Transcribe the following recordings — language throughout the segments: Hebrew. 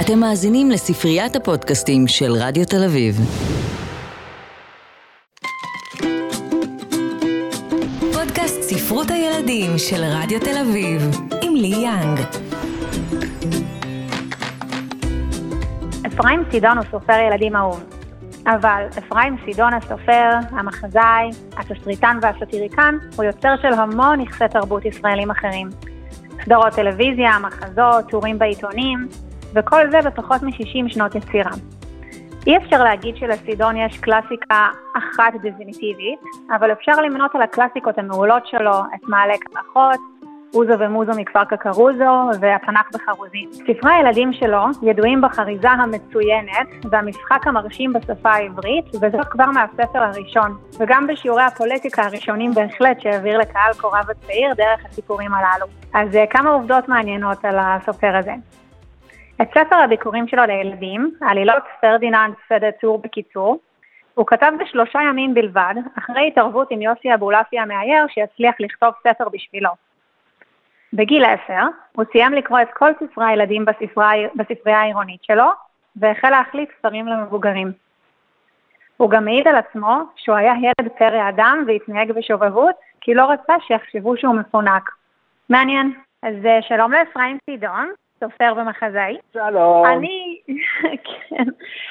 אתם מאזינים לספריית הפודקאסטים של רדיו תל אביב. פודקאסט ספרות הילדים של רדיו תל אביב, עם לי יאנג. אפרים סידון הוא סופר ילדים אהוב, אבל אפרים סידון הסופר, המחזאי, התסריטן והסאטיריקן, הוא יוצר של המון נכסי תרבות ישראלים אחרים. סדרות טלוויזיה, מחזות, טורים בעיתונים, וכל זה בפחות מ-60 שנות יצירה. אי אפשר להגיד שלסידון יש קלאסיקה אחת דפיניטיבית, אבל אפשר למנות על הקלאסיקות המעולות שלו את מעלה קרחות, אוזו ומוזו מכפר קקרוזו והתנ"ך בחרוזים. ספרי הילדים שלו ידועים בחריזה המצוינת והמשחק המרשים בשפה העברית, וזאת כבר מהספר הראשון, וגם בשיעורי הפוליטיקה הראשונים בהחלט שהעביר לקהל קורב הצעיר דרך הסיפורים הללו. אז אה, כמה עובדות מעניינות על הסופר הזה. את ספר הביכורים שלו לילדים, עלילות פרדיננד פדה טור בקיצור, הוא כתב בשלושה ימים בלבד, אחרי התערבות עם יוסי אבולעפי המאייר שיצליח לכתוב ספר בשבילו. בגיל עשר, הוא סיים לקרוא את כל ספרי הילדים בספרייה העירונית שלו, והחל להחליף ספרים למבוגרים. הוא גם מעיד על עצמו שהוא היה ילד פרא אדם והתנהג בשובבות, כי לא רצה שיחשבו שהוא מפונק. מעניין. אז אה, שלום לאפרים צידון, סופר ומחזאי. שלום. אני, כן,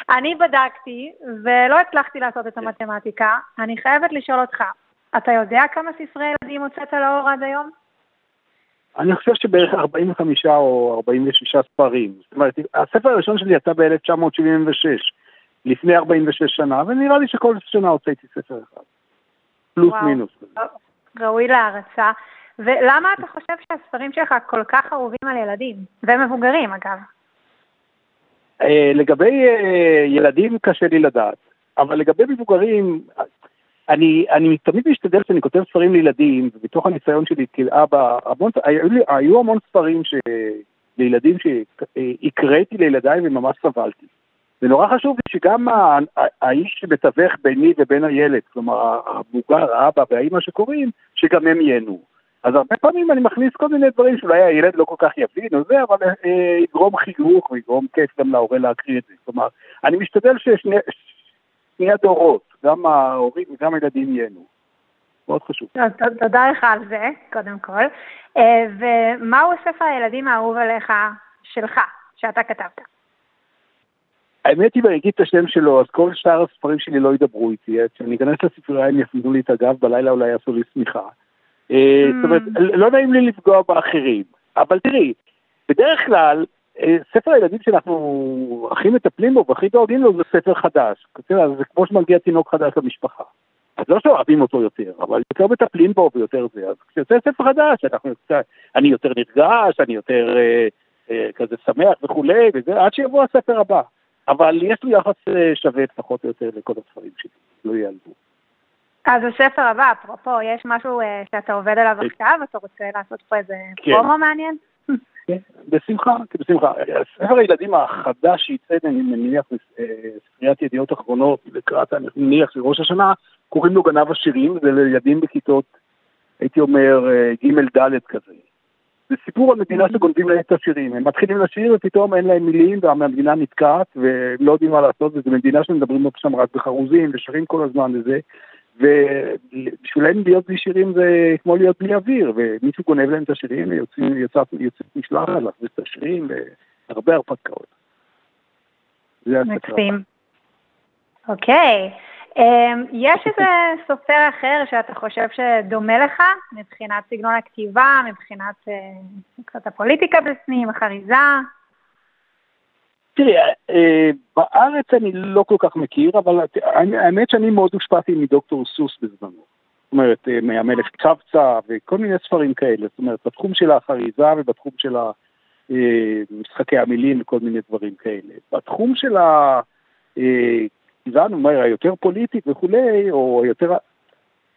אני בדקתי ולא הצלחתי לעשות את המתמטיקה. אני חייבת לשאול אותך, אתה יודע כמה ספרי ילדים הוצאת לאור עד היום? אני חושב שבערך 45 או 46 ספרים. זאת אומרת, הספר הראשון שלי יצא ב-1976, לפני 46 שנה, ונראה לי שכל שנה הוצאתי ספר אחד. פלוס וואו. מינוס. ראוי להערצה. ולמה אתה חושב שהספרים שלך כל כך אהובים על ילדים? ומבוגרים, אגב. אה, לגבי אה, ילדים קשה לי לדעת, אבל לגבי מבוגרים, אני, אני תמיד משתדל כשאני כותב ספרים לילדים, ובתוך הניסיון שלי כאבא, המון, היו, היו המון ספרים ש, לילדים שהקראתי לילדיי וממש סבלתי. זה נורא חשוב לי שגם האיש שמתווך ביני ובין הילד, כלומר המבוגר, האבא והאימא שקוראים, שגם הם ייהנו. אז הרבה פעמים אני מכניס כל מיני דברים שאולי הילד לא כל כך יבין או זה, אבל אה, יגרום חיוך ויגרום כיף גם להורה להקריא את זה. כלומר, אני משתדל ששני שני הדורות, גם ההורים וגם הילדים ייהנו. מאוד חשוב. ת- תודה לך על זה, קודם כל. אה, ומהו ספר הילדים האהוב עליך, שלך, שאתה כתבת? האמת היא, ואני אגיד את השם שלו, אז כל שאר הספרים שלי לא ידברו איתי. כשאני אכנס לספרייה הם יפנו לי את הגב, בלילה אולי יעשו לי שמיכה. אה, זאת אומרת, לא נעים לי לפגוע באחרים. אבל תראי, בדרך כלל, אה, ספר הילדים שאנחנו הכי מטפלים בו והכי דואגים לו זה ספר חדש. זה כמו שמגיע תינוק חדש למשפחה. אז לא שאוהבים אותו יותר, אבל יותר מטפלים בו ויותר זה. אז כשיוצא ספר חדש, אנחנו, אני יותר נרגש, אני יותר אה, אה, כזה שמח וכולי, וזה, עד שיבוא הספר הבא. אבל יש לי יחס אה, שווה פחות או יותר לכל הספרים שלי, לא ייעלבו. אז הספר הבא, אפרופו, יש משהו אה, שאתה עובד עליו עכשיו, אתה רוצה לעשות פה איזה כן. פרומו מעניין? כן, בשמחה, בשמחה. ספר הילדים החדש שיצא, אני מניח, בספריית ידיעות אחרונות, לקראת, אני מניח, של ראש השנה, קוראים לו גנב השירים, זה לילדים בכיתות, הייתי אומר, אה, ג' ד' כזה. זה סיפור על מדינה שגונבים להם את השירים. הם מתחילים לשיר ופתאום אין להם מילים והמדינה נתקעת והם לא יודעים מה לעשות, וזו מדינה שמדברים שם רק בחרוזים ושרים כל הזמן וזה. ובשבילם להיות בלי שירים זה כמו להיות בלי אוויר, ומישהו גונב להם את השירים, ויוצאים- משלחת להחזיר את השירים, והרבה הרפתקאות. זה. מקסים. אוקיי. אמ, יש איזה סופר אחר שאתה חושב שדומה לך מבחינת סגנון הכתיבה, מבחינת אה, קצת הפוליטיקה בפנים, החריזה? תראי, אה, בארץ אני לא כל כך מכיר, אבל האמת שאני מאוד הושפעתי מדוקטור סוס בזמנו. זאת אומרת, אה, מהמלך קבצה וכל מיני ספרים כאלה. זאת אומרת, בתחום של החריזה ובתחום של אה, משחקי המילים וכל מיני דברים כאלה. בתחום של ה... כתיבה, נאמר, היותר פוליטית וכולי, או יותר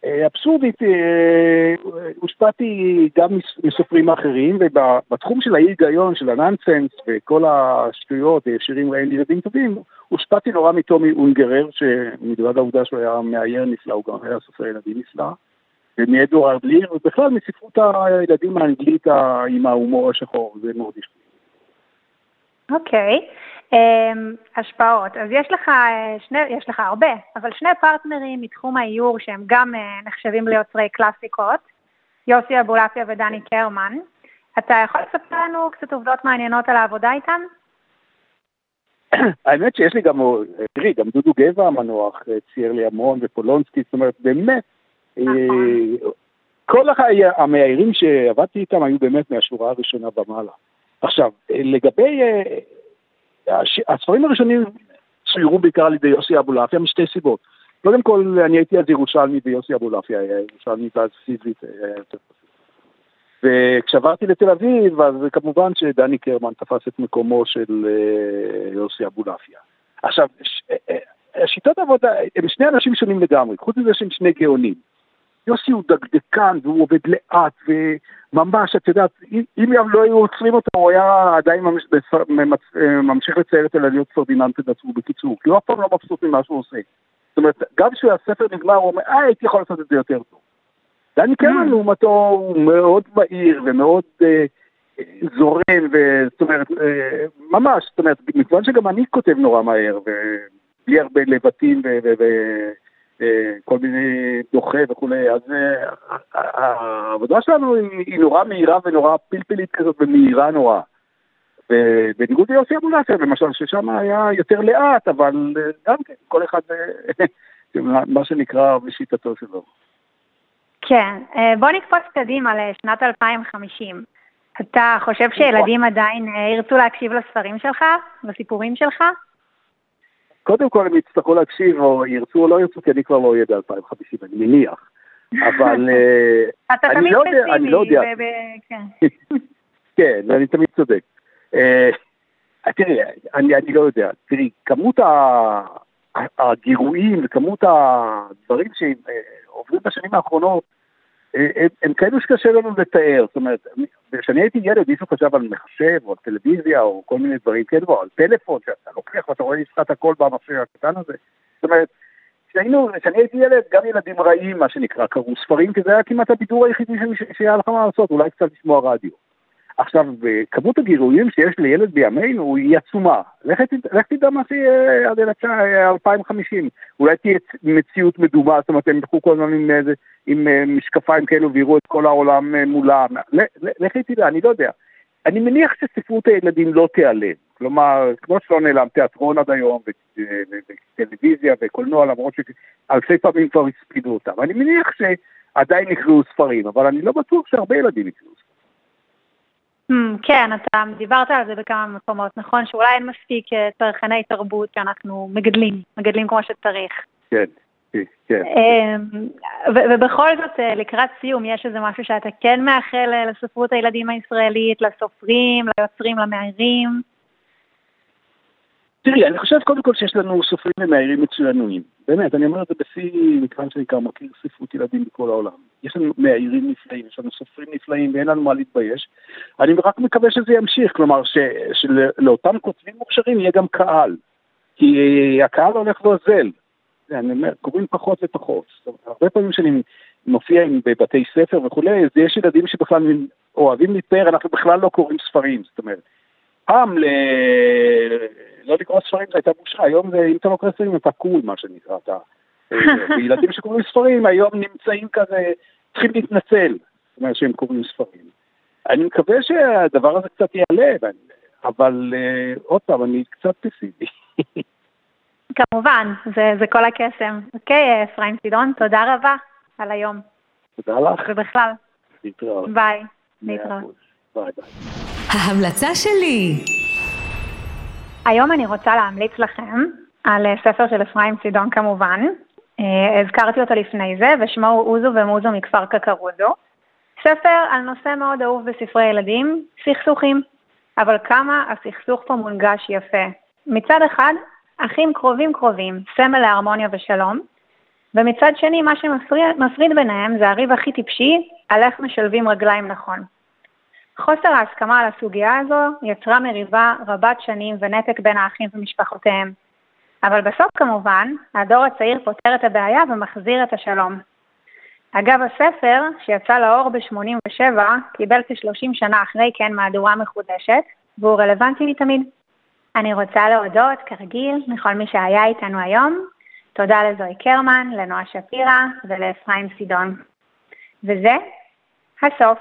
אבסורדית, אה, הושפעתי גם מס- מסופרים אחרים, ובתחום של האי היגיון, של הנאנסנס וכל השטויות, אה, שירים רעים לילדים טובים, הושפעתי נורא מטומי אונגרר, שמלבד העובדה שהוא היה מאייר נפלא, הוא גם היה סופר ילדים נפלא, ומאדוארד ליר, ובכלל מספרות הילדים האנגלית עם ההומור השחור, זה מאוד השפיע. אוקיי. אמ, השפעות. אז יש לך, שני, יש לך הרבה, אבל שני פרטנרים מתחום האיור שהם גם נחשבים ליוצרי קלאסיקות, יוסי אבולעפיה ודני קרמן. אתה יכול לספר לנו קצת עובדות מעניינות על העבודה איתם? האמת שיש לי גם, תראי, גם דודו גבע המנוח צייר לי המון ופולונסקי, זאת אומרת, באמת, נכון. כל המאיירים שעבדתי איתם היו באמת מהשורה הראשונה ומעלה. עכשיו, לגבי, הספרים הראשונים צוירו בעיקר על ידי יוסי אבולעפיה משתי סיבות. קודם כל, אני הייתי אז ירושלמי ויוסי אבולעפיה היה ירושלמי ואז יותר פשוט. וכשעברתי לתל אביב, אז כמובן שדני קרמן תפס את מקומו של אה, יוסי אבולעפיה. עכשיו, אה, אה, שיטות עבודה, הם שני אנשים שונים לגמרי, חוץ מזה שהם שני גאונים. יוסי הוא דקדקן והוא עובד לאט וממש, את יודעת, אם לא היו עוצרים אותו, הוא היה עדיין ממשיך לצייר את הילדיות פרדיננד תנצרו בקיצור, כי הוא אף פעם לא מבסוט ממה שהוא עושה. זאת אומרת, גם כשהספר נגמר, הוא אומר, אה, הייתי יכול לעשות את זה יותר טוב. דני קרמן לעומתו הוא מאוד בהיר ומאוד אה, זורם, זאת אומרת, אה, ממש, זאת אומרת, מכיוון שגם אני כותב נורא מהר, ובלי הרבה לבטים אה, מיני דוחה וכולי, אז אה, העבודה שלנו היא, נורא מהירה ונורא פלפלית כזאת ומהירה נורא. ובניגוד ליוסי אבולעפיה למשל, ששם היה יותר לאט, אבל אה, גם כן, כל אחד, מה שנקרא, בשיטתו שלו. כן, בוא נקפוץ קדימה לשנת 2050. אתה חושב שילדים עדיין ירצו להקשיב לספרים שלך, לסיפורים שלך? קודם כל הם יצטרכו להקשיב, או ירצו או לא ירצו, כי אני כבר לא אהיה ב-2050, אני מניח. אבל אה, אתה תמיד לא פסימי. אני לא יודע. כן. כן, אני תמיד צודק. תראי, אני לא יודע. תראי, כמות הגירויים וכמות הדברים שעוברים בשנים האחרונות, הם, הם כאלו שקשה לנו לתאר, זאת אומרת, כשאני הייתי ילד מישהו חשב על מחשב או על טלוויזיה או כל מיני דברים כאלו, או על טלפון שאתה לוקח ואתה רואה נשחט הכל במחשב הקטן הזה, זאת אומרת, כשהיינו, כשאני הייתי ילד, גם ילדים רעים, מה שנקרא, קראו ספרים, כי זה היה כמעט הבידור היחידי שהיה לך מה לעשות, אולי קצת לשמוע רדיו. עכשיו, כמות הגירויים שיש לילד בימינו היא עצומה. לך תדע מה שיהיה עד 2050. אולי תהיה מציאות מדומה, זאת אומרת, הם ילכו כל הזמן עם, עם, אה, משקפיים כאלו ויראו את כל העולם אה, מולם. לך תדע, אני לא יודע. אני מניח שספרות הילדים לא תיעלם. כלומר, כמו שלא נעלם תיאטרון עד היום, וטלוויזיה וקולנוע, למרות שאלפי פעמים כבר הספידו אותם. אני מניח שעדיין יקראו ספרים, אבל אני לא בטוח שהרבה ילדים יקראו ספרים. Hmm, כן, אתה דיברת על זה בכמה מקומות, נכון? שאולי אין מספיק אה, צרכני תרבות שאנחנו מגדלים, מגדלים כמו שצריך. כן, כן. כן. אמ, ובכל זאת, אה, לקראת סיום, יש איזה משהו שאתה כן מאחל אה, לספרות הילדים הישראלית, לסופרים, ליוצרים, למאיירים? תראי, אני חושב קודם כל שיש לנו סופרים ומאיירים מצוינים. באמת, אני אומר את זה בשיא, מכיוון שאני כבר מכיר ספרות ילדים בכל העולם. יש לנו מאיירים נפלאים, יש לנו סופרים נפלאים ואין לנו מה להתבייש. אני רק מקווה שזה ימשיך, כלומר שלאותם כותבים מוכשרים יהיה גם קהל. כי הקהל הולך ואוזל. אני אומר, קוראים פחות ופחות. הרבה פעמים כשאני מופיע בבתי ספר וכולי, אז יש ילדים שבכלל אוהבים להתפאר, אנחנו בכלל לא קוראים ספרים. זאת אומרת, פעם ל... לא לקרוא ספרים זה הייתה בושה, היום זה, אם אתה לא קורא ספרים אתה קול, מה שנקרא, אתה... אה, וילדים שקוראים ספרים היום נמצאים כזה, צריכים להתנצל, זאת אומרת שהם קוראים ספרים. אני מקווה שהדבר הזה קצת יעלה, אבל uh, עוד פעם, אני קצת פסימי. כמובן, זה, זה כל הקסם. אוקיי, אפרים סידון, תודה רבה על היום. תודה לך. ובכלל. להתראות. ביי. להתראות. ביי ביי. ההמלצה שלי. היום אני רוצה להמליץ לכם על אה, ספר של אפרים סידון כמובן. אה, הזכרתי אותו לפני זה, ושמו הוא אוזו ומוזו מכפר קקרוזו. ספר על נושא מאוד אהוב בספרי ילדים, סכסוכים. אבל כמה הסכסוך פה מונגש יפה. מצד אחד, אחים קרובים קרובים, סמל להרמוניה ושלום, ומצד שני, מה שמפריד ביניהם זה הריב הכי טיפשי, על איך משלבים רגליים נכון. חוסר ההסכמה על הסוגיה הזו יצרה מריבה רבת שנים ונתק בין האחים ומשפחותיהם. אבל בסוף כמובן, הדור הצעיר פותר את הבעיה ומחזיר את השלום. אגב, הספר, שיצא לאור ב-87, קיבל כ-30 שנה אחרי כן מהדורה מחודשת, והוא רלוונטי מתמיד. אני רוצה להודות, כרגיל, לכל מי שהיה איתנו היום. תודה לזוהי קרמן, לנועה שפירא ולאפרים סידון. וזה הסוף.